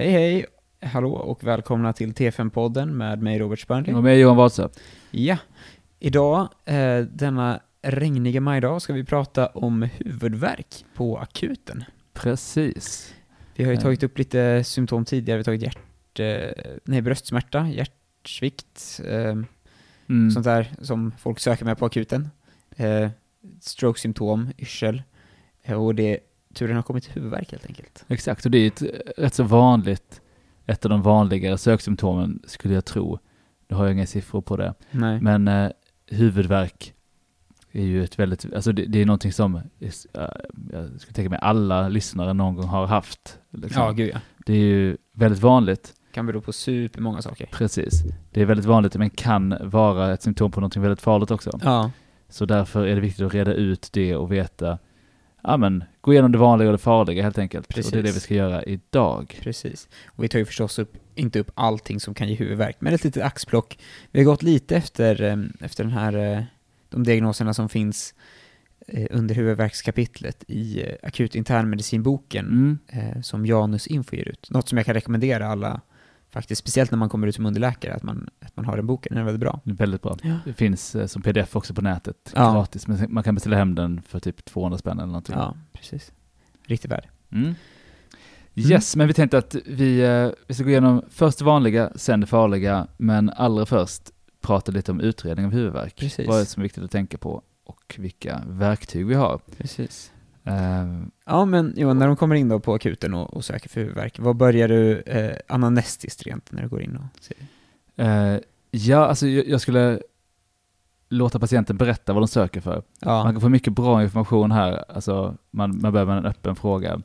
Hej hej, hallå och välkomna till T5-podden med mig Robert Spörnli. Och med Johan Wahlsö. Ja, idag, eh, denna regniga majdag, ska vi prata om huvudvärk på akuten. Precis. Vi har ju Eh. tagit upp lite symptom tidigare, vi har tagit hjärt, eh, nej, bröstsmärta, hjärtsvikt, eh, Mm. sånt där som folk söker med på akuten. Eh, stroke-symptom, yrsel, och det, turen har kommit till huvudvärk helt enkelt. Exakt, och det är ett rätt så vanligt, ett av de vanligare söksymptomen skulle jag tro. Nu har jag inga siffror på det. Nej. Men eh, huvudvärk är ju ett väldigt, alltså det, det är någonting som, eh, jag skulle tänka mig alla lyssnare någon gång har haft. liksom. ja, gud ja. Det är ju väldigt vanligt, Kan bero på supermånga saker. precis. Det är väldigt vanligt men kan vara ett symptom på någonting väldigt farligt också. Ja, Så därför är det viktigt att reda ut det och veta, ja men, gå igenom det vanliga och det farliga helt enkelt. Och det är det Precis. vi ska göra idag. precis. Och vi tar ju förstås upp, inte upp allting som kan ge huvudvärk, men ett litet axplock. Vi har gått lite efter, eh, efter den här, eh, de diagnoserna som finns eh, under huvudvärkskapitlet i eh, akut internmedicinboken Mm. som Janus Info ger ut. Något som jag kan rekommendera alla, faktiskt, speciellt när man kommer ut som underläkare, att man, att man har den boken. Den är väldigt bra. Väldigt bra. Ja. Det finns eh, som pdf också på nätet, Ja. gratis. Men man kan beställa hem den för typ 200 spänn eller någonting. Ja, precis. Riktigt värd. Mm. Yes, men vi tänkte att vi, eh, vi ska gå igenom först det vanliga, sen det farliga, men allra först prata lite om utredning av huvudvärk. Precis. Vad är det som är viktigt att tänka på och vilka verktyg vi har. Precis. Eh, Ja, men Johan, när de kommer in då på akuten och, och söker för huvudvärk, vad börjar du eh, anamnestiskt rent när du går in och ser? eh, ja, alltså jag, jag skulle låta patienten berätta vad de söker för. Man Ja, kan få mycket bra information här, alltså man, man med en öppen fråga.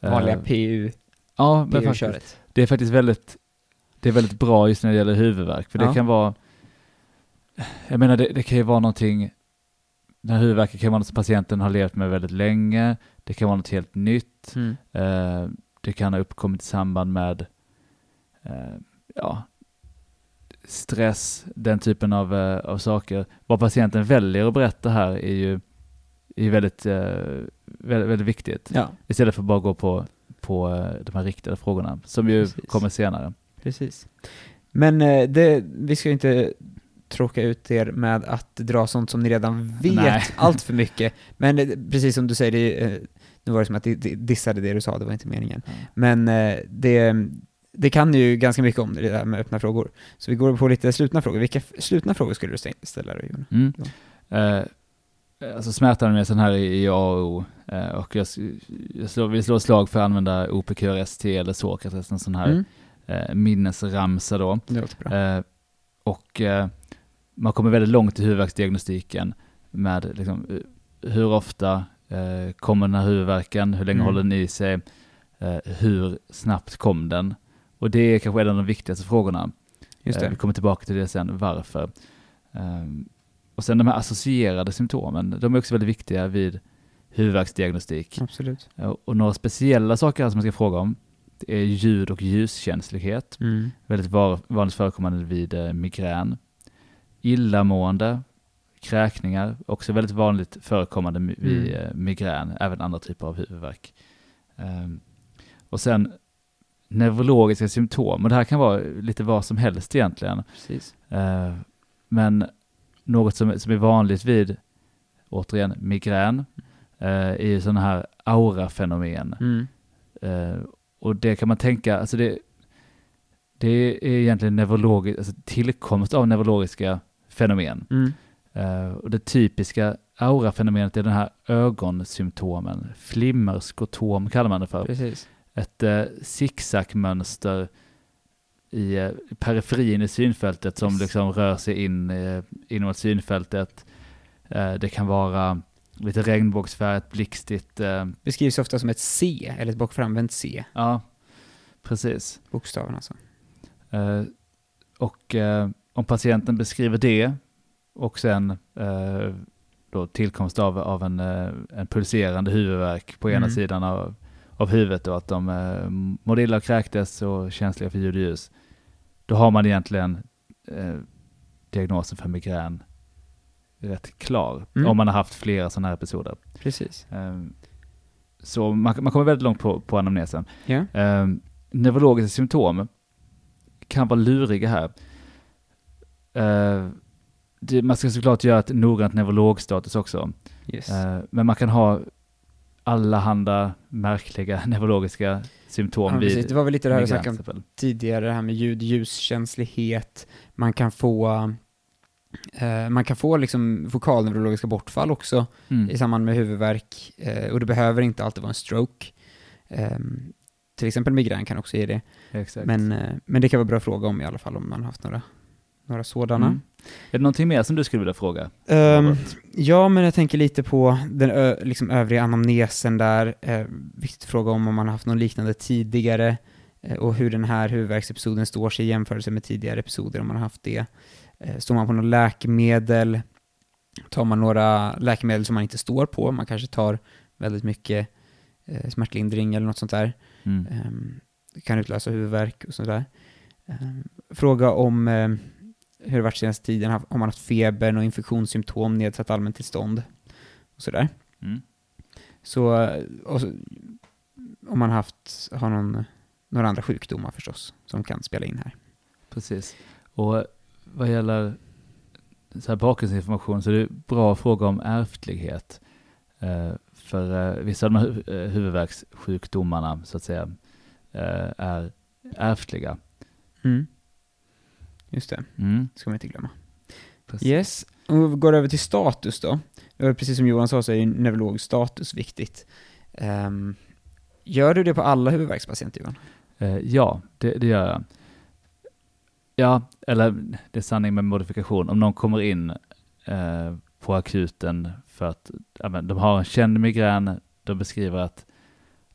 Eh, vanliga PU, Ja, men faktiskt, det är faktiskt väldigt, det är väldigt bra just när det gäller huvudvärk, för Ja. det kan vara, jag menar det, det kan ju vara någonting, den här huvudvärken kan vara något som patienten har levt med väldigt länge, det kan vara något helt nytt, Mm. eh, det kan ha uppkommit i samband med, eh, ja, stress, den typen av, eh, av saker. Vad patienten väljer att berätta här är ju är väldigt, eh, väldigt, väldigt viktigt. Ja, Istället för att bara gå på, på eh, de här riktade frågorna, som ju Precis. kommer senare. precis. Men eh, det, vi ska inte tråka ut er med att dra sånt som ni redan vet Nej. allt för mycket. Men eh, precis som du säger, det, eh, nu var det som att det dissade det du sa, det var inte meningen. Men eh, det, det kan ju ganska mycket om det där med öppna frågor. Så vi går på lite slutna frågor. Vilka slutna frågor skulle du stä- ställa då, Jonas? Mm. Eh, alltså smärtanalysen här i A och O, eh, och jag, jag slår, vill slå ett slag för att använda OPQRST eller Sokrates, en sån här Mm. eh, minnesramsa då. Det låter bra. Och man kommer väldigt långt i huvudvärksdiagnostiken med liksom, eh, hur ofta eh, kommer den här huvudvärken, hur länge Mm. håller den i sig, eh, hur snabbt kom den? Och det är kanske en av de viktigaste frågorna. Just Eh, Vi kommer tillbaka till det sen, varför. Ehm, och sen de här associerade symptomen, de är också väldigt viktiga vid huvudvärksdiagnostik. Absolut. Eh, Och några speciella saker som man ska fråga om, det är ljud och ljuskänslighet, Mm. väldigt var, vanligt förekommande vid eh, migrän. Illamående, kräkningar, också väldigt vanligt förekommande vid Mm. eh, migrän, även andra typer av huvudvärk. Ehm, och sen neurologiska symptom, och det här kan vara lite vad som helst egentligen. Eh, men något som, som är vanligt vid, återigen, migrän, eh, är ju sådana här aurafenomen. Mm. Eh, och det kan man tänka, alltså det, det är egentligen neurologiskt, alltså tillkomst av neurologiska fenomen. Mm. Eh, och det typiska aurafenomenet är den här ögonsymptomen, flimmerskotom kallar man det för. Precis. Ett eh, zigzagmönster i eh, periferin i synfältet som Yes. liksom rör sig in eh, inom synfältet. Eh, det kan vara lite regnbågsfärgat, blixtigt. Eh, Beskrivs ofta som ett C, eller ett bakframvänt C. ja, precis. Bokstaven alltså. Och om patienten beskriver det och sen eh, då tillkomst av, av en, eh, en pulserande huvudvärk på ena Mm. sidan av, av huvudet och att de eh, mådde illa och kräktes och känsliga för ljud och ljus. Då har man egentligen eh, diagnosen för migrän rätt klar. Mm. Om man har haft flera sådana här episoder. Precis. Eh, så man, man kommer väldigt långt på, på anamnesen. Ehm, neurologiska symptom kan vara luriga här. Eh, det, man ska såklart göra ett noggrant neurologstatus också. Yes. Eh, men man kan ha allahanda märkliga neurologiska symptom Ja, vid Det var väl lite det här migrän snackade om tidigare, det här med ljud, ljuskänslighet, man kan få eh, man kan få liksom vokalneurologiska bortfall också Mm. i samband med huvudvärk eh, och det behöver inte alltid vara en stroke. Ehm, till exempel migrän kan också ge det. Exakt. Men, eh, men det kan vara bra att fråga om i alla fall om man har haft några, några sådana. Mm. Är det någonting mer som du skulle vilja fråga? Robert? ja, men jag tänker lite på den ö, liksom övriga anamnesen där. Eh, viktigt fråga om om man har haft någon liknande tidigare eh, och hur den här huvudvärksepisoden står sig i jämförelse med tidigare episoder om man har haft det. Eh, står man på något läkemedel? Tar man några läkemedel som man inte står på? Man kanske tar väldigt mycket eh, smärtlindring eller något sånt där. Mm. Det kan utlösa huvudvärk och sådär. Ehm, fråga om eh, hur det varit senaste tiden, har man haft feber, och infektionssymptom, nedsatt allmäntillstånd och sådär. Mm. Så, och så, om man haft, har någon, några andra sjukdomar förstås, som kan spela in här. Precis. Och vad gäller så här bakgrundsinformation så är det bra att fråga om ärftlighet. Eh, för eh, vissa av de här eh, huvudvärkssjukdomarna så att säga är ärftliga. Mm. Just det, Mm. ska man inte glömma. Precis. Yes, och vi går över till status då. Precis som Johan sa så är ju neurologisk status viktigt. Ehm, gör du det på alla huvudvärkspatienter Johan? Eh, ja, det, det gör jag. Ja, eller det är sanning med modifikation. Om någon kommer in eh, på akuten för att ja, men, de har en känd migrän, de beskriver att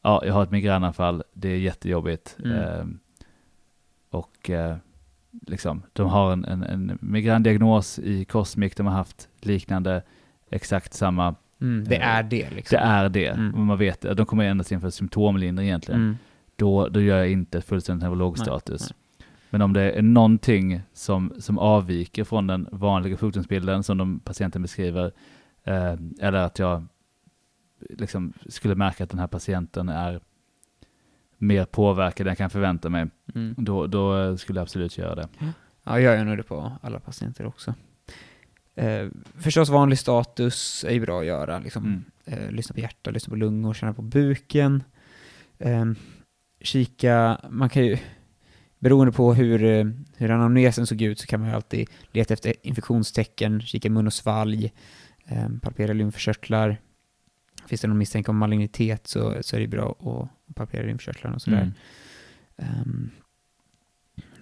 ja, jag har ett migränanfall, det är jättejobbigt. Mm. Eh, och eh, liksom, de har en, en, en migrändiagnos i Cosmic, de har haft liknande, exakt samma. Mm, det Eh, är det liksom. Det är det, Mm. man vet. De kommer endast in för symptomlindring egentligen Mm. då, då gör jag inte fullständigt neurologstatus. Men om det är någonting som, som avviker från den vanliga sjukdomsbilden som de patienten beskriver, eh, eller att jag liksom skulle märka att den här patienten är mer påverkad än jag kan förvänta mig, Mm. då, då skulle jag absolut göra det. Ja, jag gör nog det på alla patienter också. Eh, förstås vanlig status är ju bra att göra. Liksom. Mm. Eh, lyssna på hjärta, lyssna på lungor, känna på buken. Eh, kika, man kan ju, beroende på hur, eh, hur anamnesen såg ut så kan man ju alltid leta efter infektionstecken, kika mun och svalg, eh, palpera lymfkörtlar. Finns det någon misstanke om malignitet så, så är det bra att palpera lymfkörtlarna och sådär. Mm. Ehm,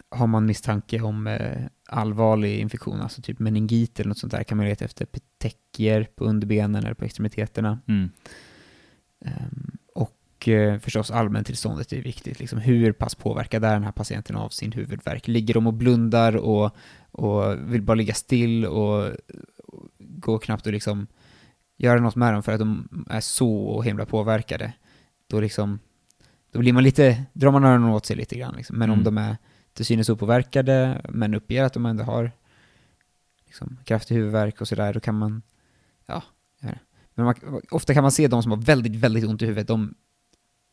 har man misstanke om eh, allvarlig infektion, alltså typ meningit eller något sånt där, kan man leta efter petekier på underbenen eller på extremiteterna. Mm. Ehm, och eh, förstås allmäntillståndet är viktigt. Liksom, hur pass påverkad är den här patienten av sin huvudvärk? Ligger de och blundar och, och vill bara ligga still och, och går knappt att liksom göra något med dem för att de är så himla påverkade? Då liksom, då blir man lite, drar man öronen åt sig lite grann liksom. Men om Mm. de är till synes opåverkade, men uppger att de ändå har liksom, kraftig huvudvärk och sådär, då kan man, ja. Men man, ofta kan man se de som har väldigt, väldigt ont i huvudet, de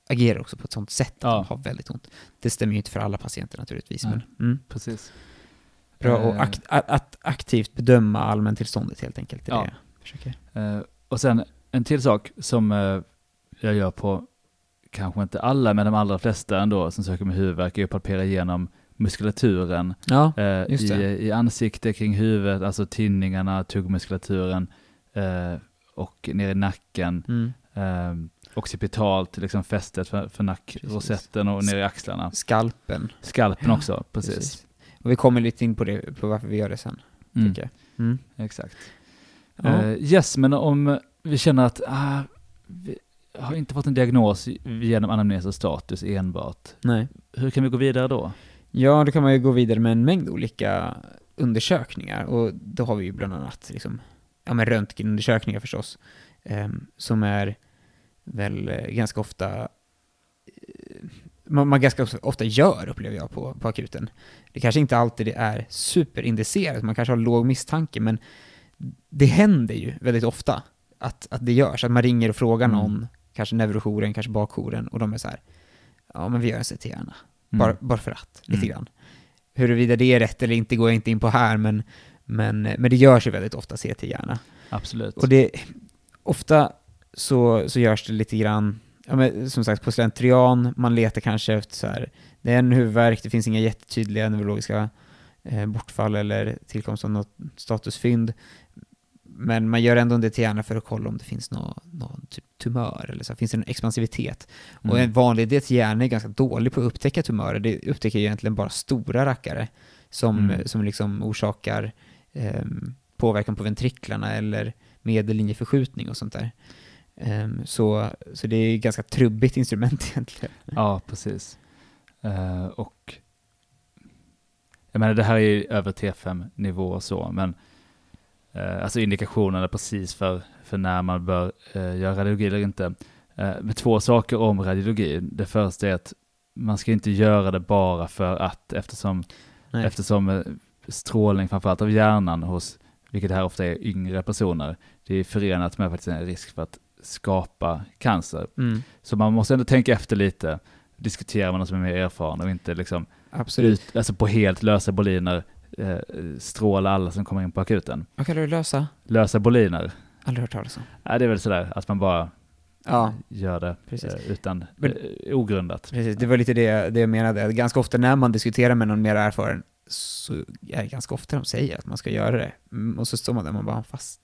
agerar också på ett sånt sätt att Ja. de har väldigt ont. Det stämmer ju inte för alla patienter naturligtvis, Nej. men mm. Precis. bra Eh. att akt, att, aktivt bedöma allmäntillståndet helt enkelt. Ja. försöker. Eh, och sen en till sak som eh, jag gör på, kanske inte alla, men de allra flesta ändå som söker med huvudvärk, är att palpera igenom muskulaturen Ja, eh, i, i ansiktet, kring huvudet, alltså tinningarna, tuggmuskulaturen eh, och ner i nacken, mm. eh, occipitalt, liksom fästet för, för nackrosetten och ner i axlarna. Skalpen. Skalpen Ja, också, precis. Och vi kommer lite in på det, på varför vi gör det sen, Mm. Mm. exakt. Ja. Eh, yes, men om vi känner att ah, vi har inte fått en diagnos genom anamnes status enbart, Nej. hur kan vi gå vidare då? Ja, då kan man ju gå vidare med en mängd olika undersökningar och då har vi ju bland annat liksom, ja men röntgenundersökningar förstås, ehm, som är väl eh, ganska ofta eh, man, man ganska ofta gör, upplever jag, på, på akuten. Det kanske inte alltid är superindicerat, man kanske har låg misstanke, men det händer ju väldigt ofta att, att det görs, att man ringer och frågar Mm. Kanske neurojouren, kanske bakjouren, och de är så här, ja men vi gör en CT-hjärna. bara, bara för att, lite Mm. grann. Huruvida det är rätt eller inte går jag inte in på här, men, men, men det görs ju väldigt ofta CT-hjärna. Absolut. Och det, ofta så, så görs det lite grann, ja, men, som sagt på slentrian, man letar kanske efter så här, det är en huvudvärk, det finns inga jättetydliga neurologiska eh, bortfall eller tillkomst av något statusfynd. Men man gör ändå en DT-hjärna för att kolla om det finns någon, någon typ tumör eller så, finns det en expansivitet. Och Mm. en vanlig DT-hjärna är ganska dålig på att upptäcka tumörer, det upptäcker egentligen bara stora rackare som, Mm. som liksom orsakar ehm, påverkan på ventriklarna eller medellinjeförskjutning och sånt där. Ehm, så, så det är ett ganska trubbigt instrument egentligen. Ja, precis. Eh, och jag menar, det här är ju över T5-nivå och så, men eh, alltså indikationerna precis för, för när man bör eh, göra radiologi eller inte. Eh, med två saker om radiologi. Det första är att man ska inte göra det bara för att, eftersom, Nej. eftersom eh, strålning framförallt av hjärnan hos, vilket här ofta är yngre personer, det är förenat med faktiskt en risk för att skapa cancer. Mm, Så man måste ändå tänka efter lite, diskutera med någon som är mer erfaren och inte liksom absolut. ut, alltså på helt lösa boliner eh, stråla alla som kommer in på akuten. Vad kallar du lösa? Lösa boliner, Aldrig hört talas om. ja, det är väl sådär att man bara Ja, gör det Precis. eh, utan Men- eh, ogrundat. precis. Det var lite det, det jag menade. Ganska ofta när man diskuterar med någon mer erfaren så är det ganska ofta de säger att man ska göra det. Mm, och så står man där och man bara, fast...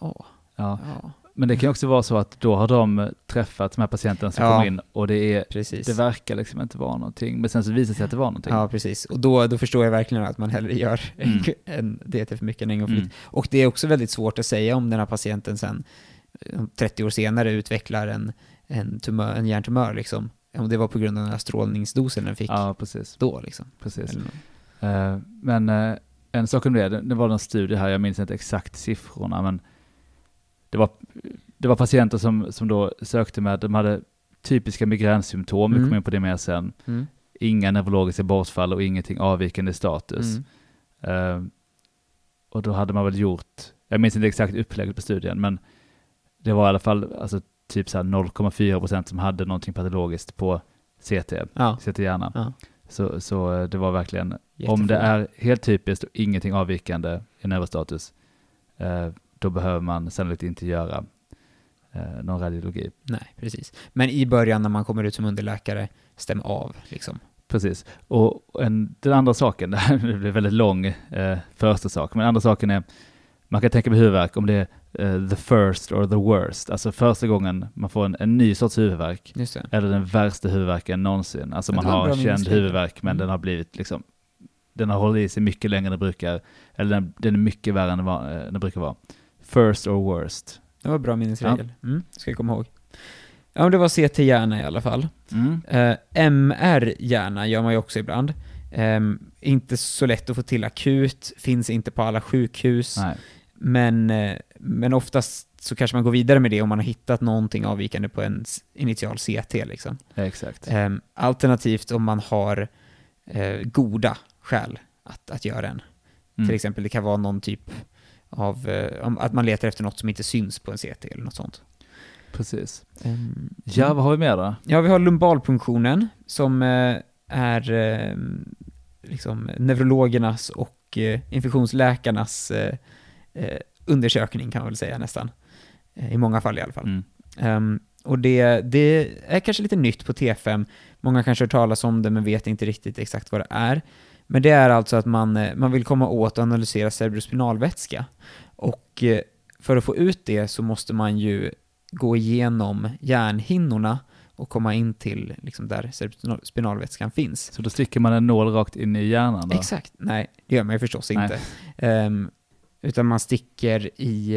Ja, Ja. ja, Men det kan också vara så att då har de eh, träffat de här patienterna som Ja. kommer in och det, är, precis. det verkar liksom inte vara någonting, men sen så visar det sig att det var någonting. Ja, precis. Och då, då förstår jag verkligen att man hellre gör Mm. en DT för mycket än en gång för Mm. lite. Och det är också väldigt svårt att säga om den här patienten sen eh, 30 år senare utvecklar en, en, tumör, en hjärntumör liksom. Om det var på grund av den här strålningsdosen den fick Ja, precis. då liksom. precis. Eh, men eh, en sak om det, det, det var en studie här, jag minns inte exakt siffrorna, men det var, det var patienter som, som då sökte med, de hade typiska migränsymptom, vi Mm. kommer in på det mer sen, Mm. inga neurologiska bortfall och ingenting avvikande status. Mm. Eh, och då hade man väl gjort, jag minns inte exakt upplägget på studien, men det var i alla fall alltså, typ så här 0,4 procent som hade någonting patologiskt på CT, Ja. CT-hjärna. ja. Så, så eh, det var verkligen om Jättefå. det är helt typiskt och ingenting avvikande i neurostatus, eh, då behöver man sannolikt inte göra eh, någon radiologi. Nej, precis. Men i början när man kommer ut som underläkare, stäm av liksom. Precis. Och en, den andra saken, det här blir väldigt lång eh, första sak, men andra saken är, man kan tänka på huvudvärk om det är eh, the first or the worst, alltså första gången man får en, en ny sorts huvudvärk, eller den värsta huvudvärken någonsin. Alltså man en har bra känd huvudvärk men Mm. den har blivit liksom, den har hållit i sig mycket längre än den brukar, eller den, den är mycket värre än den, var, eh, den brukar vara. First or worst. Det var bra minnesregel. Mm, ska jag komma ihåg. Ja, men det var CT-hjärna i alla fall. Mm. Eh, MR-hjärna gör man ju också ibland. Ehm, inte så lätt att få till akut, finns inte på alla sjukhus. Nej. Men, eh, men oftast så kanske man går vidare med det om man har hittat någonting avvikande på en initial CT. Liksom. Exakt. Ehm, alternativt om man har eh, goda skäl att, att göra en. Mm. Till exempel det kan vara någon typ av, eh, att man letar efter något som inte syns på en CT eller något sånt. Precis. Ehm, Ja, vad har vi mer då? Ja, vi har lumbalpunktionen som eh, är eh, liksom neurologernas och eh, infektionsläkarnas undersökning kan man väl säga nästan. I många fall i alla fall. Mm. Ehm, och det, det är kanske lite nytt på T5. Många kanske har hört talas om det men vet inte riktigt exakt vad det är. Men det är alltså att man, eh, man vill komma åt och analysera cerebrospinalvätska. Och eh, för att få ut det så måste man ju gå igenom hjärnhinnorna och komma in till liksom där cerebrospinalvätskan finns. Så då sticker man en nål rakt in i hjärnan då? Exakt. Nej, det gör man ju förstås Nej. inte. Ehm, utan man sticker i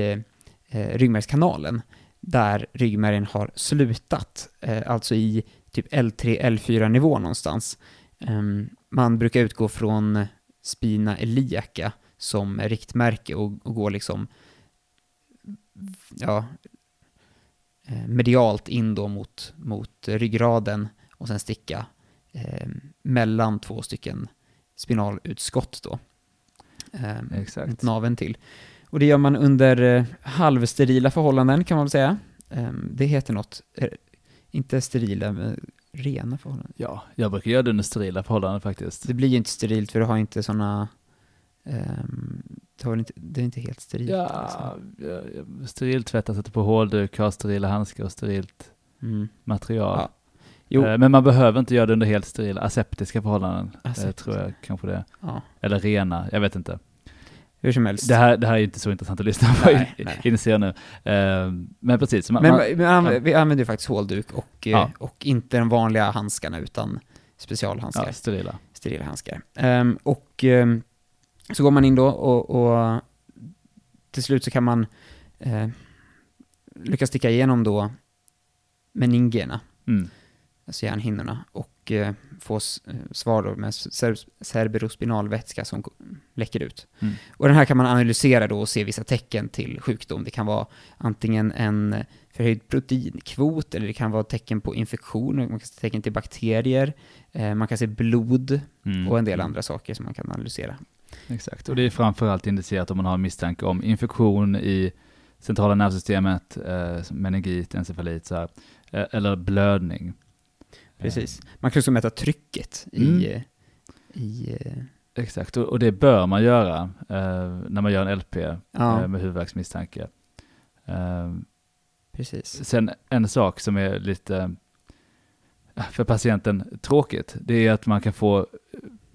eh, ryggmärgskanalen där ryggmärgen har slutat, eh, alltså i typ L3, L4 nivå någonstans. Ehm, man brukar utgå från spina iliaca som riktmärke och, och gå liksom ja, eh, medialt in då mot, mot ryggraden och sen sticka eh, mellan två stycken spinalutskott då. Eh, Exakt. naven till. Och det gör man under eh, halvsterila förhållanden kan man väl säga. Eh, det heter något. Eh, inte sterila, men rena förhållanden. Ja, jag brukar göra det under sterila förhållanden faktiskt. Det blir ju inte sterilt för du har inte sådana, um, det, har inte, det är inte helt sterilt. Ja, liksom. ja, ja, sterilt tvätta, sätta på hårdduk, ha sterila handskar och sterilt Mm. material. Ja. Jo, Eh, Men man behöver inte göra det under helt sterila, aseptiska förhållanden. eh, Aseptiska. tror jag kanske det. ja. Eller rena, jag vet inte. Hur som helst. Det här, det här är inte så intressant att lyssna på, Nej, in- nej. inser jag nu. Eh, Men precis, man, Men man, ja. vi använder ju faktiskt hålduk och, eh, Ja. och inte de vanliga handskarna utan specialhandskar, ja, sterila. sterila handskar. Ehm, och ehm, så går man in då och, och till slut så kan man eh, lyckas sticka igenom då meningierna, Mm. alltså hjärnhinnorna, och eh, få eh, svar med cer- cerebrospinal vätska som läcker ut. Mm. Och den här kan man analysera då och se vissa tecken till sjukdom. Det kan vara antingen en förhöjd proteinkvot, eller det kan vara tecken på infektion, man kan se tecken till bakterier, eh, man kan se blod Mm. och en del andra saker som man kan analysera. Exakt, och det är framförallt indicerat om man har misstanke om infektion i centrala nervsystemet, eh, meningit, encefalit, så här, eller blödning. Precis. Man kan också mäta trycket Mm. i, eh, i eh, Eh, exakt, och, och det bör man göra eh, när man gör en LP ja, eh, med huvudvärksmisstanke. Eh, precis. sen en sak som är lite eh, för patienten tråkigt, det är att man kan få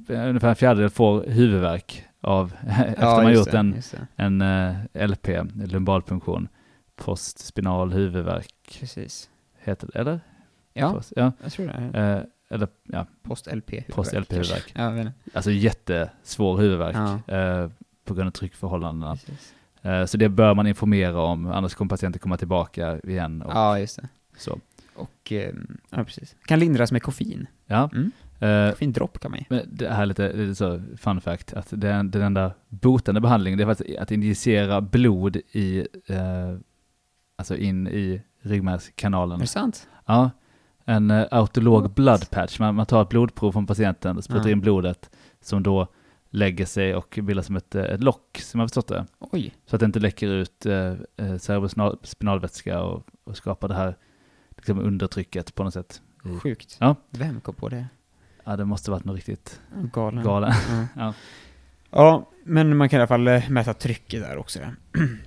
eh, ungefär en fjärdedel får huvudvärk av efter man just gjort en en eh, LP, lumbalpunktion, postspinal huvudvärk, Precis. heter det, eller? Ja, Post, ja. jag tror det. Eh, eller ja, Post-LP. Post-LP-huvudvärk. Ja, alltså jättesvår huvudvärk Ja. eh, på grund av tryckförhållandena. Precis. Eh, så det bör man informera om, annars kommer patienten komma tillbaka igen. Och Ja, just det. så. Och, eh, ja precis. Kan lindras med koffein. Ja. Mm. Eh, Koffeindropp kan man men det här är lite, lite så fun fact, att den, den enda botande behandlingen det är faktiskt att injicera blod i, eh, alltså in i ryggmärgskanalen. Är det sant? Ja, en uh, autolog blood patch. Man, man tar ett blodprov från patienten, sprutar Ja. in blodet som då lägger sig och bildar som ett, eh, ett lock, som jag förstått det. Oj. Så att det inte läcker ut uh, cerebrospinalvätska och, och skapar det här liksom, undertrycket på något sätt. i- Sjukt. Ja. Vem kom på det? Ja, det måste varit något riktigt Galen. galen. Ja. Ja. ja, men man kan i alla fall eh, mäta trycket där också.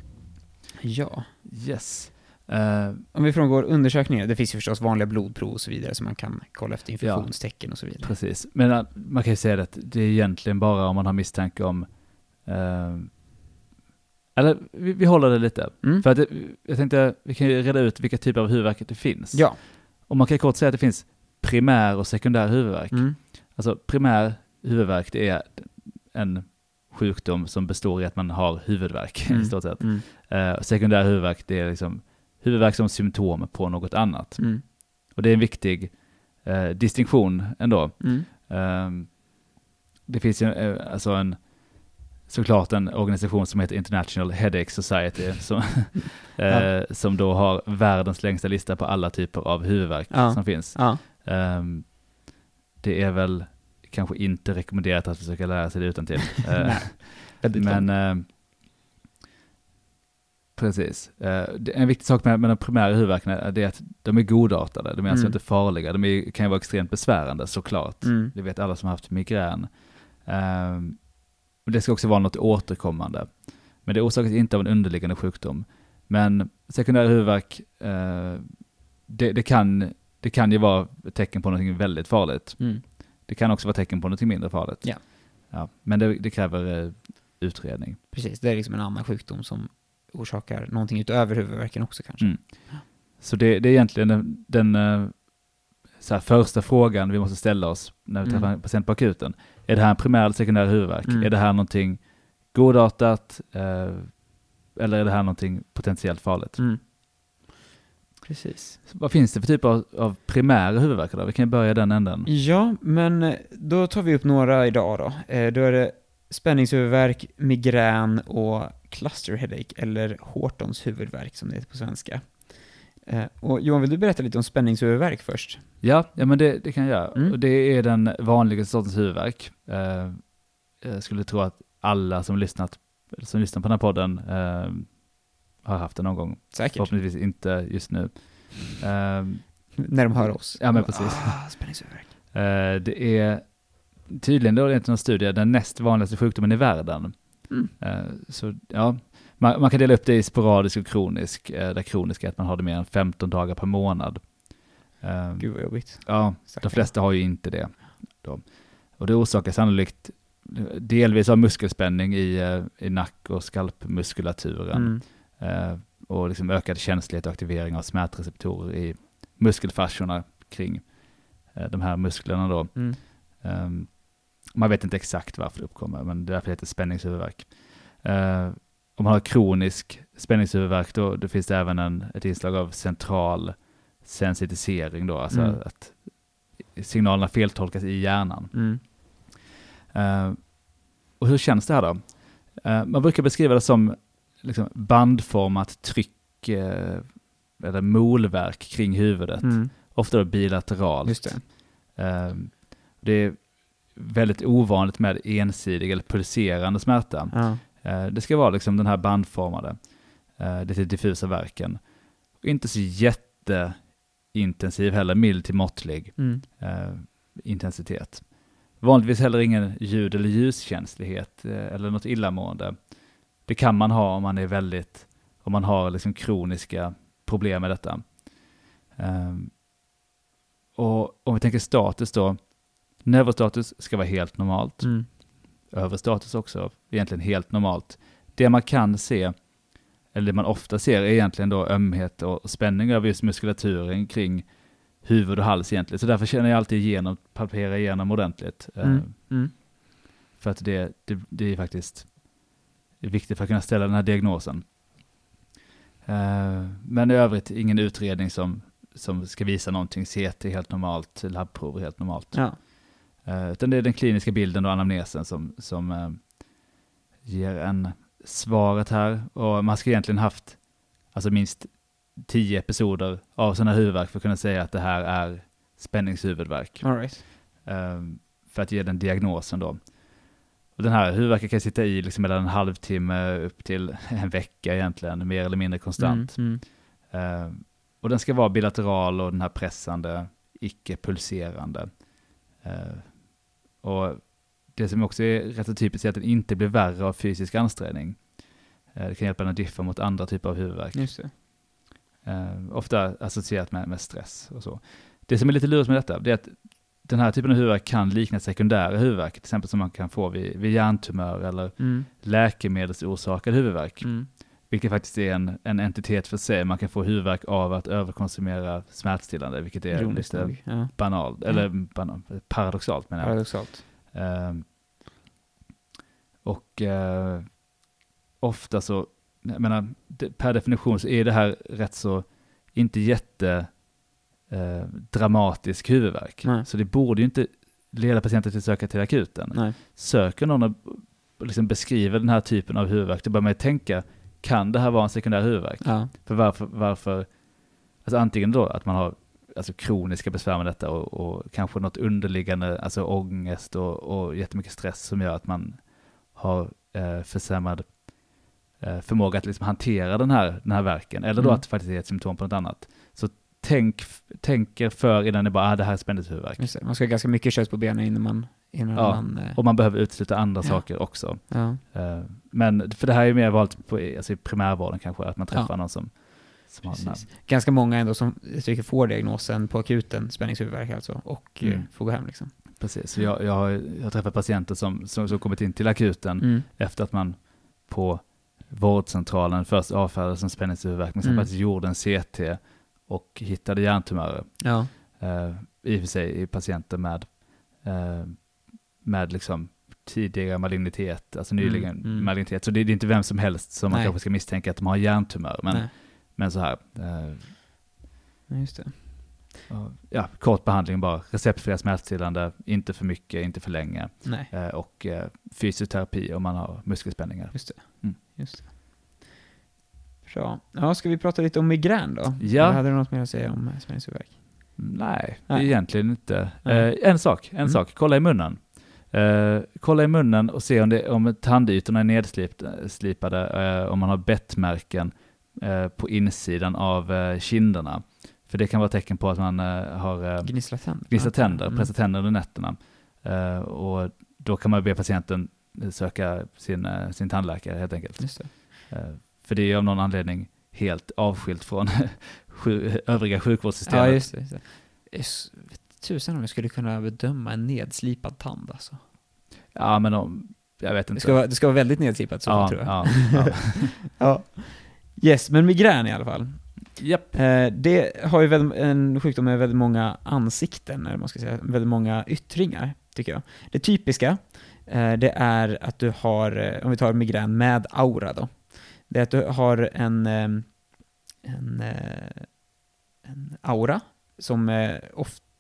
ja. Yes. Eh, Om vi frångår undersökningar, det finns ju förstås vanliga blodprov och så vidare som man kan kolla efter infektionstecken och så vidare. precis. Men uh, man kan ju säga att det är egentligen bara om man har misstanke om eh, eller vi, vi håller det lite. Mm. För att jag tänkte, vi kan ju reda ut vilka typer av huvudvärk det finns. Ja. Och man kan kort säga att det finns primär och sekundär huvudvärk. Mm. Alltså primär huvudvärk, det är en sjukdom som består i att man har huvudvärk Mm. i stort sett. Mm. Eh, sekundär huvudvärk, det är liksom huvudvärk som symptom på något annat. Mm. Och det är en viktig eh, distinktion ändå. Mm. Ehm, det finns ju eh, alltså en, såklart en organisation som heter International Headache Society som, eh, Ja. som då har världens längsta lista på alla typer av huvudvärk Ja. som finns. Ja. Ehm, det är väl kanske inte rekommenderat att försöka lära sig det utan till. Nej. Väldigt men precis. Eh, en viktig sak med, med de primära huvudvärken är det är att de är godartade. De är alltså Mm. inte farliga. De är, kan ju vara extremt besvärande såklart. Mm. Det vet alla som har haft migrän. Ehm, det ska också vara något återkommande. Men det orsakas inte av en underliggande sjukdom. Men sekundär huvudvärk, eh, det, det, kan, det kan ju vara tecken på något väldigt farligt. Mm. Det kan också vara tecken på något mindre farligt. Ja. Ja, men det, det kräver eh, utredning. Precis, det är liksom en annan sjukdom som orsakar någonting utöver huvudvärken också kanske. Mm. Så det, det är egentligen den, den eh, här, första frågan vi måste ställa oss när vi Mm. träffar en patient på akuten. Är det här en primär eller sekundär huvudvärk? Mm. Är det här någonting godartat? Eh, eller är det här någonting potentiellt farligt? Mm. Precis. Så vad finns det för typer av, av primära huvudvärkar då? Vi kan börja den änden. Ja, men då tar vi upp några idag då. Eh, Då är det spänningshuvudvärk, migrän och cluster headache, eller Hortons huvudvärk som det heter på svenska. Eh, Och Johan, vill du berätta lite om spänningshuvudvärk först? Ja, ja men det, det kan jag göra. Mm. Och det är den vanligaste sortens huvudvärk. Eh, jag skulle tro att alla som lyssnat som lyssnar på den här podden eh, har haft det någon gång. Säkert. Förhoppningsvis inte just nu. Eh, när de hör oss. Ja, men precis. Ah, spänningshuvudvärk. Eh, det är tydligen då enligt någon studie den näst vanligaste sjukdomen i världen. Mm. Eh, så ja, man, man kan dela upp det i sporadisk och kronisk, eh, där kronisk är att man har det mer än 15 dagar per månad. Eh, Gud vad jobbigt. ja, de Stackarn. flesta har ju inte det. Då. Och det orsakar sannolikt delvis av muskelspänning i, i nack och skalpmuskulaturen Mm. och liksom ökad känslighet och aktivering av smärtreceptorer i muskelfasciorna kring de här musklerna då. Mm. Man vet inte exakt varför det uppkommer, men det är därför det heter spänningshuvudvärk. Uh, om man har kronisk spänningshuvudvärk, då, då finns det även en, ett inslag av central sensitisering då, alltså Mm. att signalerna feltolkas i hjärnan. Mm. Eh, och hur känns det här då? Eh, man brukar beskriva det som liksom bandformat tryck eh, eller molverk kring huvudet. Mm. Ofta då bilateralt. Det. Det är väldigt ovanligt med ensidig eller pulserande smärta. Ja. Eh, det ska vara liksom den här bandformade, eh, lite diffusa verken. Inte så jätteintensiv heller, mild till måttlig Mm. eh, intensitet. Vanligtvis heller ingen ljud eller ljuskänslighet eller något illamående. Det kan man ha om man är väldigt, om man har liksom kroniska problem med detta. Ehm, och om vi tänker status då, neurostatus ska vara helt normalt. Mm. Övre status också egentligen helt normalt. Det man kan se, eller det man ofta ser, är egentligen då ömhet och spänning över just muskulaturen kring huvud och hals egentligen. Så därför känner jag alltid igenom, palperar igenom ordentligt. Eh, Mm. Mm. För att det, det, det är faktiskt viktigt för att kunna ställa den här diagnosen. Eh, Men i övrigt ingen utredning som, som ska visa någonting. CT är helt normalt, labbprov är helt normalt. Ja. Eh, Utan det är den kliniska bilden och anamnesen som, som eh, ger en svaret här. Och man ska egentligen haft alltså minst tio episoder av sådana huvudvärk för att kunna säga att det här är spänningshuvudvärk. All right. eh, För att ge den diagnosen då. Och den här huvudvärken kan sitta i liksom mellan en halvtimme upp till en vecka egentligen, mer eller mindre konstant. Mm. Eh, och den ska vara bilateral och den här pressande, icke-pulserande. Och det som också är rätt så typiskt är att den inte blir värre av fysisk ansträngning. Eh, det kan hjälpa den att diffa mot andra typer av huvudvärk. Eh, ofta associerat med, med stress och så. Det som är lite lurigt med detta, det är att den här typen av huvudvärk kan likna sekundära huvudvärk, till exempel som man kan få vid, vid hjärntumör eller Mm. läkemedelsorsakad huvudvärk. Mm. Vilket faktiskt är en, en entitet för sig. Man kan få huvudvärk av att överkonsumera smärtstillande, vilket är Ironiskt lite. Ja. banalt, eller banal, paradoxalt menar jag. Paradoxalt. Ehm, och eh, ofta så, jag menar, det, per definition så är det här rätt så, inte jätte eh, dramatisk huvudvärk. Nej. Så det borde ju inte leda patienten till att söka till akuten. Nej. Söker någon och liksom beskriver den här typen av huvudvärk, då börjar man ju tänka, kan det här vara en sekundär huvudvärk? Ja. För varför, varför, alltså antingen då att man har alltså kroniska besvär med detta och, och kanske något underliggande, alltså ångest och, och jättemycket stress som gör att man har eh, försämrad eh, förmåga att liksom hantera den här, den här verken, eller då Mm. att det faktiskt är ett symptom på något annat. Så tänk, tänker för innan det bara, ah, det här är spänneshuvudvärk. Just det. Man ska ha ganska mycket kött på benen innan man... Innan Ja. man eh, Och man behöver utesluta andra Ja. saker också. ja. Eh, men för det här är mer vanligt på, alltså i primärvården kanske, att man träffar någon som, som har. Ganska många ändå som jag tycker får diagnosen på akuten, spänningshuvudvärk alltså, och eh, Mm. får gå hem liksom. Precis, så jag, jag, har, jag har träffat patienter som, som, som kommit in till akuten Mm. efter att man på vårdcentralen först avfärdades som spänningshuvudvärk, men sen Mm. faktiskt gjorde en CT och hittade hjärntumörer. Ja. Eh, I och för sig i patienter med, eh, med liksom tidigare malignitet, alltså nyligen Mm, mm. malignitet. Så det, det är inte vem som helst som man Nej. kanske ska misstänka att de har hjärntumör. Men, Nej. men så här, eh, just det. Ja, Ja, kort behandling bara. Receptfria smärtstillande, inte för mycket, inte för länge. Nej, Eh, och eh, fysioterapi om man har muskelspänningar. just det. Mm. Just det. Bra. Ja, ska vi prata lite om migrän då? Ja. Eller hade du något mer att säga om eh, spänningshuvudvärk? Nej, Nej. egentligen inte. Nej. Eh, en sak, en Mm. sak. Kolla i munnen. Eh, kolla i munnen och se om, det, om tandytorna är nedslipade, eh, om man har bettmärken eh, på insidan av eh, kinderna. För det kan vara tecken på att man har eh, Gnissla tänder. gnisslat tänder, Mm. pressat tänder under nätterna. Och då kan man be patienten söka sin, sin tandläkare helt enkelt. Det. För det är av någon anledning helt avskilt från övriga Ja, sjukvårdssystemet. just det. Just det. Tusan om jag skulle kunna bedöma en nedslipad tand alltså. Ja, men om, jag vet Det inte. ska vara, det ska vara väldigt nedslipat så ja, tror jag. ja, ja. Ja. Yes, men migrän i alla fall. Japp. Eh, det har ju en sjukdom med väldigt många ansikten, eller man ska säga, väldigt många yttringar, tycker jag. Det typiska, eh, det är att du har, eh, om vi tar migrän med aura då, det är att du har en, en, en aura som eh,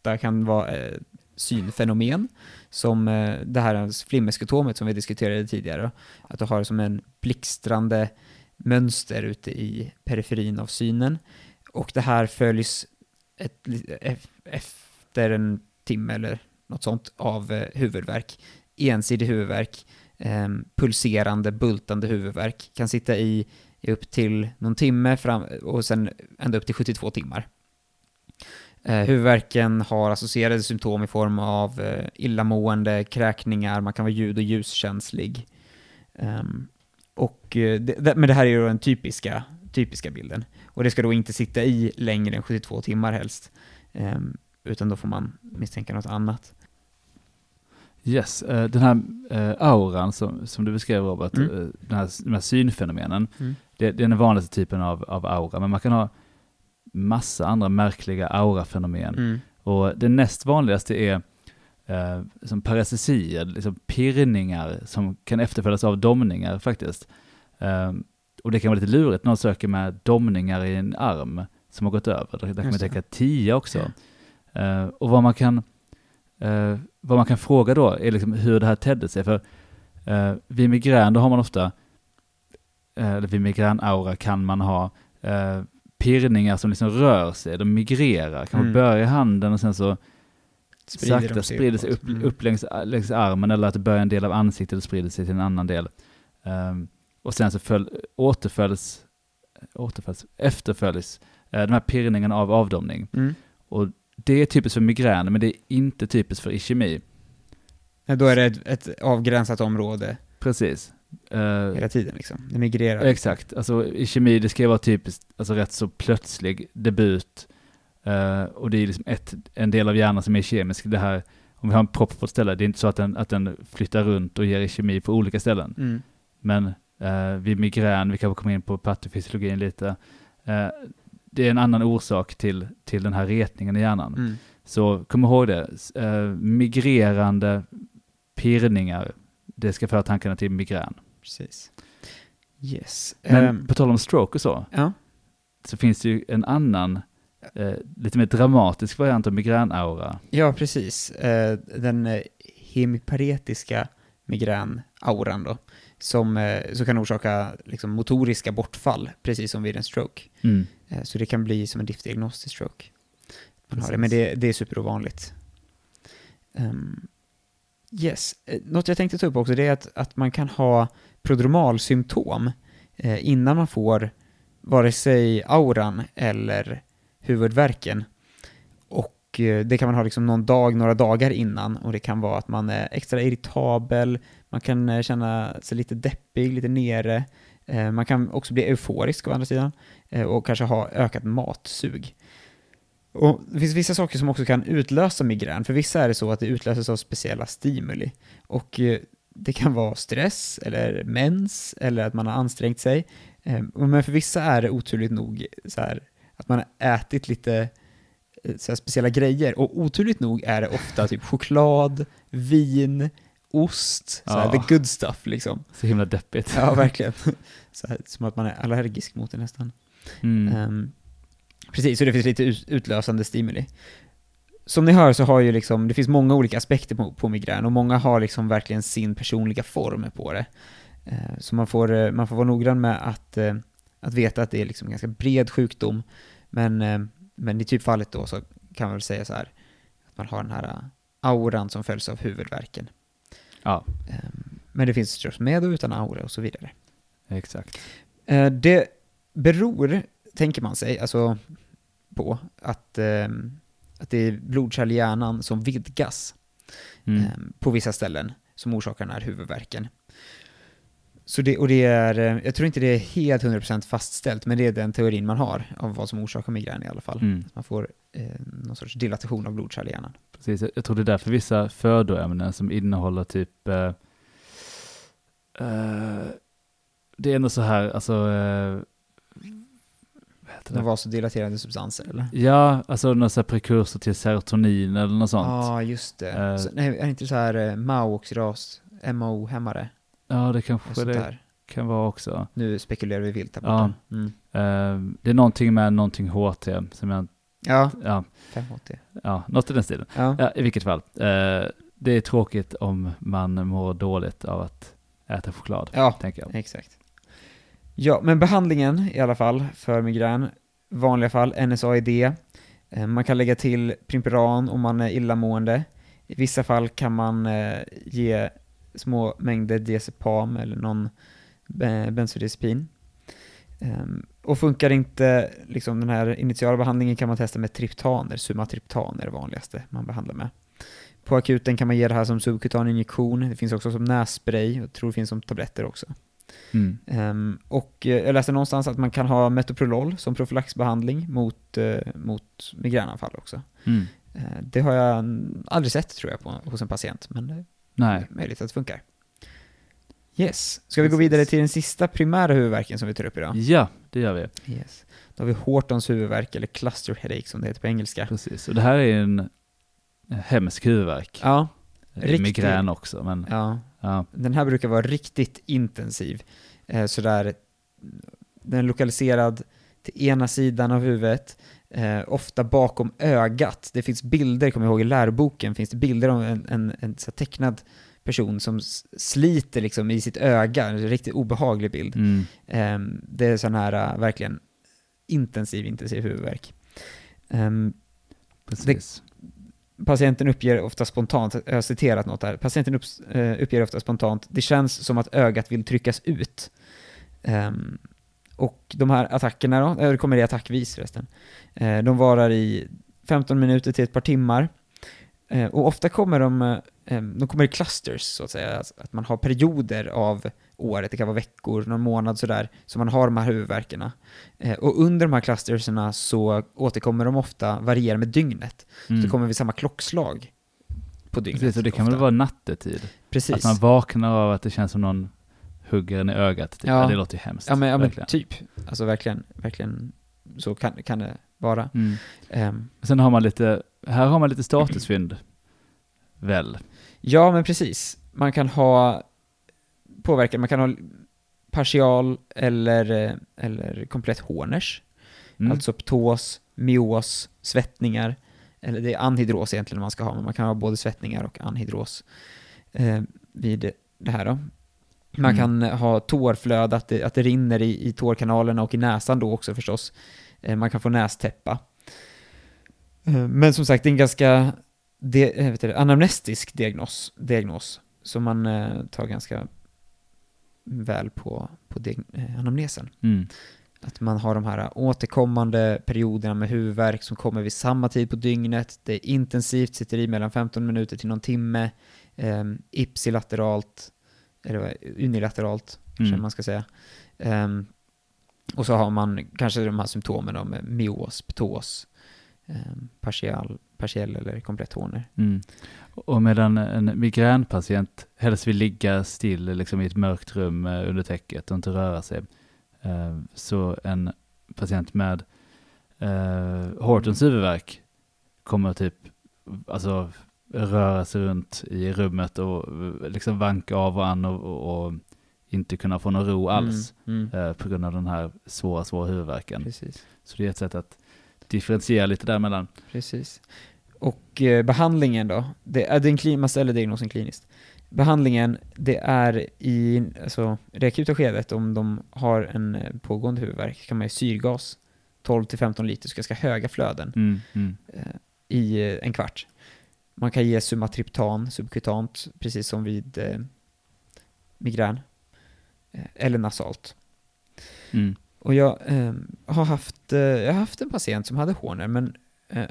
ofta kan vara eh, synfenomen, som eh, det här flimmerskotomet som vi diskuterade tidigare, att du har som en blixtrande mönster ute i periferin av synen. Och det här följs ett, efter en timme eller något sånt av eh, huvudvärk. Ensidig huvudvärk, eh, pulserande, bultande huvudvärk. Kan sitta i, i upp till någon timme fram, och sen ända upp till 72 timmar. Eh, huvudvärken har associerade symptom i form av eh, illamående, kräkningar, man kan vara ljud och ljuskänslig. Ehm, och, eh, det, men det här är ju den typiska, typiska bilden. Och det ska då inte sitta i längre än 72 timmar helst. Ehm, utan då får man misstänka något annat. Yes, den här auran som, som du beskrev Robert, Mm. den här, de här synfenomenen, Mm. det, det är den vanligaste typen av, av aura, men man kan ha massa andra märkliga aurafenomen. Mm. Och det näst vanligaste är eh, som parestesier, liksom pirrningar som kan efterföljas av domningar faktiskt. Eh, och det kan vara lite lurigt, någon söker med domningar i en arm som har gått över. Där där kan man tänka tia också. Eh, och vad man kan eh, vad man kan fråga då är liksom hur det här tedde sig. För eh, vid migrän då har man ofta, eh, eller vid migränaura kan man ha eh, pirrningar som liksom rör sig, de migrerar. Kan man Mm. börja i handen och sen så Sprider de sakta sig sprider sig upp. Mm. upp längs, längs armen eller att det börjar en del av ansiktet och sprider sig till en annan del. Ehm, och sen så föl, återföljs, återföljs, efterföljs eh, de här pirrningarna av avdomning. Mm. Och det är typiskt för migrän, men det är inte typiskt för ischemi. Ja, då är det ett, ett avgränsat område Precis. Eh, hela tiden liksom. Det migrerar. exakt. Alltså i kemi, det ska vara typiskt, alltså rätt så plötslig debut. Eh, och det är liksom ett, en del av hjärnan som är kemisk. Det här, om vi har en propp på ett ställe, det är inte så att den, att den flyttar runt och ger kemi på olika ställen. Mm. Men eh, vid migrän, vi kanske kommer in på patofysiologin lite, eh, det är en annan orsak till, till den här retningen i hjärnan. Mm. Så kom ihåg det, eh, migrerande pirrningar, det ska föra tankarna till migrän. Precis. Yes. Men Ehm, på tal om stroke och så, ja. så finns det ju en annan, eh, lite mer dramatisk variant av migränaura. ja, precis. Eh, den eh, hemiparetiska migränauran då, som, eh, som kan orsaka liksom, motoriska bortfall, precis som vid en stroke. Mm. Eh, så det kan bli som en diagnos till stroke. Man har det, men det, det är superovanligt. Um, yes. Eh, något jag tänkte ta upp också det är att, att man kan ha prodromalsymptom eh, innan man får vare sig auran eller huvudvärken. Och eh, det kan man ha liksom någon dag, några dagar innan och det kan vara att man är extra irritabel, man kan eh, känna sig lite deppig, lite nere. Eh, man kan också bli euforisk å andra sidan eh, och kanske ha ökat matsug. Och det finns vissa saker som också kan utlösa migrän. För vissa är det så att det utlöses av speciella stimuli. Och eh, det kan vara stress, eller mens, eller att man har ansträngt sig. Eh, Men för vissa är det oturligt nog så här, att man har ätit lite eh, så speciella grejer. Och oturligt nog är det ofta typ choklad, vin, ost, så Ja. the good stuff liksom. Så himla deppigt. Ja, verkligen. Så här, som att man är allergisk mot det nästan. Mm. Ehm, precis, så det finns lite ut- utlösande stimuli. Som ni hör så har ju liksom, det finns många olika aspekter på, på migrän och många har liksom verkligen sin personliga form på det. Eh, så man får, eh, man får vara noggrann med att, eh, att veta att det är liksom en ganska bred sjukdom. Men, men i typfallet då så kan man väl säga så här, att man har den här auran som följs av huvudvärken. Ja, Ehm, men det finns förstås med och utan aura och så vidare. exakt. Det beror, tänker man sig, alltså på att, eh, att det är blodkärl i hjärnan som vidgas Mm. eh, på vissa ställen som orsakar den här huvudvärken. Så det, och det är, eh, jag tror inte det är helt 100% fastställt, men det är den teorin man har av vad som orsakar migrän i alla fall. Mm. Man får eh, någon sorts dilatation av blodkärl i hjärnan. Precis, jag- tror det är därför vissa födoämnen som innehåller typ eh, eh, det är ändå så här, alltså eh, det? vasodilaterande substanser, eller? Ja, alltså sån här prekursor till serotonin eller något Ja, sånt. ah, just det. Eh. så, nej, är det inte så här eh, MAO-oxidas, MAO-hämmare? Ja, det kanske det där. kan vara också. Nu spekulerar vi vilt här Ja. borta. Mm. Eh, det är någonting med någonting HT som jag, Ja, ja, 580. ja, något i den stilen. Ja. Ja, i vilket fall. Det är tråkigt om man mår dåligt av att äta choklad, ja, tänker jag. exakt. Ja, men behandlingen i alla fall för migrän, vanliga fall NSAID. Eh, man kan lägga till Primperan om man är illamående. I vissa fall kan man eh, ge små mängder diazepam eller någon eh, bensodiazepin. Ehm, och funkar inte liksom den här initiala behandlingen kan man testa med triptaner, sumatriptan är det vanligaste man behandlar med. På akuten kan man ge det här som subkutan injektion, det finns också som nässpray, och jag tror det finns som tabletter också. Mm. Ehm, och eh, jag läste någonstans att man kan ha metoprolol som profylaxbehandling mot, uh, mot migränanfall också. Mm. Eh, det har jag aldrig sett tror jag på, hos en patient, men det är möjligt att det funkar. Yes, ska vi gå vidare till den sista primära huvudvärken som vi tar upp idag? ja, det gör vi. Yes. Då har vi Hortons huvudvärk, eller cluster headache som det heter på engelska. Precis, och det här är en hemsk huvudvärk. Ja, Migrän också, men ja, ja. den här brukar vara riktigt intensiv. Eh, sådär, den är lokaliserad till ena sidan av huvudet, eh, ofta bakom ögat. Det finns bilder, kommer jag ihåg i läroboken, finns det bilder av en, en, en tecknad person som sliter liksom i sitt öga, en riktigt obehaglig bild. Mm. Eh, det är sån här eh, verkligen intensiv, intensiv huvudvärk. Ehm, Precis. Patienten uppger ofta spontant, jag har citerat något här, patienten upp, eh, uppger ofta spontant, det känns som att ögat vill tryckas ut. Um, och de här attackerna då, eh, det kommer i attackvis förresten, eh, de varar i 15 minuter till ett par timmar. Eh, och ofta kommer de, eh, de kommer i clusters så att säga, alltså att man har perioder av året, det kan vara veckor, någon månad sådär, så man har de här huvudvärkarna. Eh, och under de här clusterserna så återkommer de ofta, varierar med dygnet. Mm. Så det kommer vid samma klockslag på dygnet. Precis, och det kan ofta. väl vara nattetid? Precis. Att man vaknar av att det känns som någon hugger en i ögat. Typ. Ja. Ja. det låter ju hemskt. ja, men, ja, men typ. Alltså verkligen, verkligen så kan, kan det vara. Mm. Ehm, Sen har man lite, här har man lite statusfynd. Väl? Ja, men precis. Man kan ha påverkan, man kan ha partial eller, eh, eller komplett Horners. Mm. Alltså ptos, myos, svettningar. Eller det är anhydros egentligen man ska ha, men man kan ha både svettningar och anhydros eh, vid det här då. Man Mm. kan ha tårflöde, att det, att det rinner i, i tårkanalerna och i näsan då också förstås. Eh, man kan få nästäppa. Eh, men som sagt, det är en ganska de, eh, vet du, anamnestisk diagnos, diagnos som man eh, tar ganska väl på, på diag, eh, anamnesen. Mm. Att man har de här återkommande perioderna med huvudvärk som kommer vid samma tid på dygnet. Det är intensivt, sitter i mellan 15 minuter till någon timme. Eh, ipsilateralt, eller unilateralt kanske Mm. man ska säga. Eh, och så har man kanske de här symptomen då med myos, ptos, eh, partial, partiell eller komplett horner. Mm. Och medan en migränpatient helst vill ligga still liksom i ett mörkt rum eh, under täcket och inte röra sig, eh, så en patient med eh, Hortons huvudvärk kommer typ alltså röra sig runt i rummet och liksom vanka av och an och, och, och inte kunna få någon ro alls Mm, mm. på grund av den här svåra, svåra huvudvärken. Precis. Så det är ett sätt att differentiera lite däremellan. Precis. Och eh, behandlingen då? Det är den klin, man ställer diagnosen kliniskt. Behandlingen, det är i alltså, det akuta skedet, om de har en eh, pågående huvudvärk, kan man ge syrgas, 12-15 liter, så ganska höga flöden, Mm, mm, eh, i en kvart. Man kan ge sumatriptan subkutant, precis som vid eh, migrän, eller nasalt. mm. Och jag eh, har haft, eh, jag har haft en patient som hade Horner, men, eh,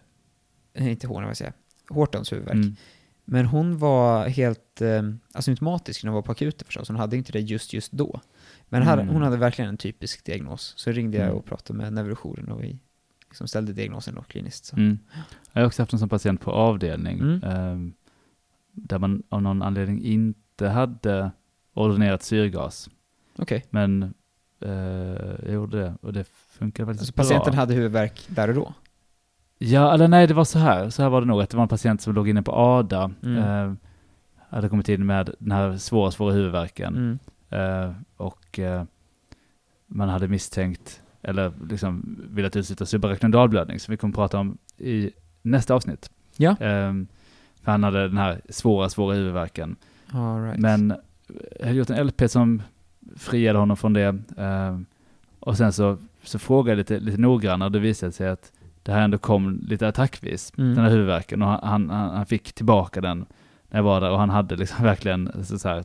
nej inte Horner vad jag säger, Hortons huvudvärk. Mm. Men hon var helt eh, asymptomatisk när hon var på akuten förstås, hon hade inte det just just då. Men här, Mm. hon hade verkligen en typisk diagnos. Så ringde jag Mm. och pratade med neurojouren och vi liksom ställde diagnosen då kliniskt. Så. Mm. Jag har också haft en sån patient på avdelning ehm, där man av någon anledning inte hade ordinerat syrgas. Okej. Men eh, jag gjorde det och det funkade faktiskt Alltså bra. patienten hade huvudvärk där och då? Ja, eller nej, det var så här. Så här var det nog, att det var en patient som låg inne på ADA. Mm. Eh, hade kommit in med den här svåra, svåra huvudvärken. Mm. Eh, och eh, man hade misstänkt, eller liksom velat utsätta subarachnoidal blödning, som vi kommer prata om i nästa avsnitt. Ja. Eh, för han hade den här svåra, svåra huvudvärken. Right. Men jag hade gjort en LP som friade honom från det. Eh, och sen så, så frågade jag lite, lite noggrannare och det visade sig att det här ändå kom lite attackvis, Mm. den här huvudvärken. Och han, han, han fick tillbaka den när jag var där och han hade liksom verkligen så, så här,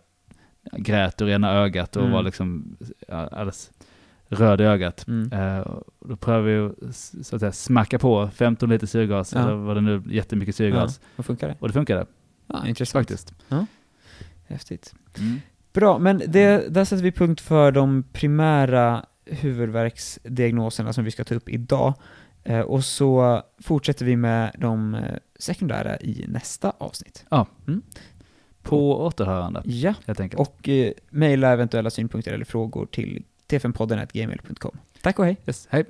grät ur ena ögat och Mm. var liksom ja, alldeles röd i ögat. Mm. Eh, då prövade vi att så att säga, smacka på 15 liter syrgas, Ja. eller vad det nu jättemycket syrgas. Ja, och funkar det? Och det funkade Ja, intressant. faktiskt. Häftigt. Mm. Bra, men det, där sätter vi punkt för de primära huvudvärksdiagnoserna som vi ska ta upp idag. Eh, och så fortsätter vi med de eh, sekundära i nästa avsnitt. På återhörande, Ja, helt enkelt. och eh, mejla eventuella synpunkter eller frågor till tfnpodden.gmail.com. Tack och hej! yes, hej.